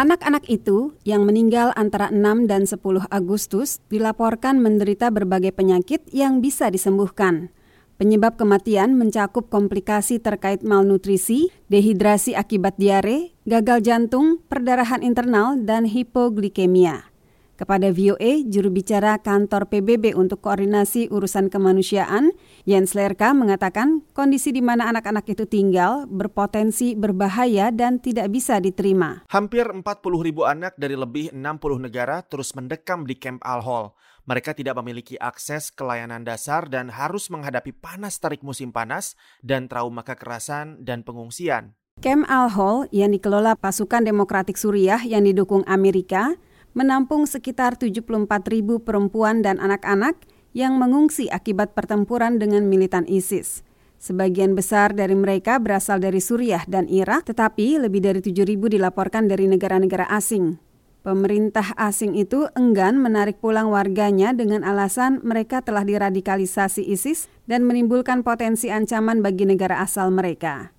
Anak-anak itu yang meninggal antara 6 dan 10 Agustus dilaporkan menderita berbagai penyakit yang bisa disembuhkan. Penyebab kematian mencakup komplikasi terkait malnutrisi, dehidrasi akibat diare, gagal jantung, perdarahan internal, dan hipoglikemia. Kepada VOA, juru bicara kantor PBB untuk koordinasi urusan kemanusiaan, Jens Lerka mengatakan kondisi di mana anak-anak itu tinggal berpotensi berbahaya dan tidak bisa diterima. Hampir 40 ribu anak dari lebih 60 negara terus mendekam di Camp Al-Hol. Mereka tidak memiliki akses ke layanan dasar dan harus menghadapi panas terik musim panas dan trauma kekerasan dan pengungsian. Camp Al-Hol yang dikelola pasukan demokratik Suriah yang didukung Amerika menampung sekitar 74 ribu perempuan dan anak-anak yang mengungsi akibat pertempuran dengan militan ISIS. Sebagian besar dari mereka berasal dari Suriah dan Irak, tetapi lebih dari 7 ribu dilaporkan dari negara-negara asing. Pemerintah asing itu enggan menarik pulang warganya dengan alasan mereka telah diradikalisasi ISIS dan menimbulkan potensi ancaman bagi negara asal mereka.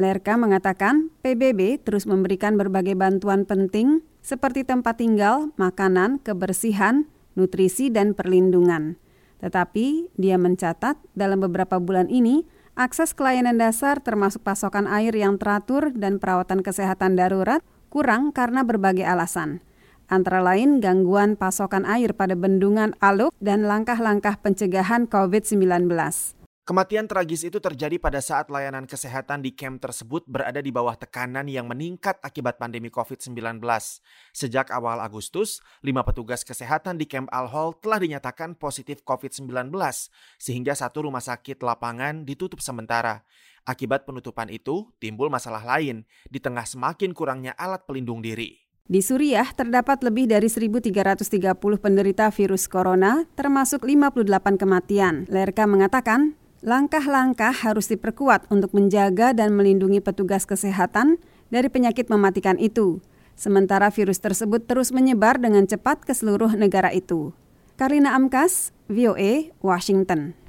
Lerka mengatakan PBB terus memberikan berbagai bantuan penting seperti tempat tinggal, makanan, kebersihan, nutrisi, dan perlindungan. Tetapi dia mencatat dalam beberapa bulan ini, akses ke layanan dasar termasuk pasokan air yang teratur dan perawatan kesehatan darurat kurang karena berbagai alasan. Antara lain gangguan pasokan air pada bendungan Aluk dan langkah-langkah pencegahan COVID-19. Kematian tragis itu terjadi pada saat layanan kesehatan di camp tersebut berada di bawah tekanan yang meningkat akibat pandemi COVID-19. Sejak awal Agustus, lima petugas kesehatan di camp Al-Hol telah dinyatakan positif COVID-19, sehingga satu rumah sakit lapangan ditutup sementara. Akibat penutupan itu, timbul masalah lain di tengah semakin kurangnya alat pelindung diri. Di Suriah terdapat lebih dari 1.330 penderita virus corona, termasuk 58 kematian. Lerka mengatakan Langkah-langkah harus diperkuat untuk menjaga dan melindungi petugas kesehatan dari penyakit mematikan itu, sementara virus tersebut terus menyebar dengan cepat ke seluruh negara itu. Karina Amkas, VOA, Washington.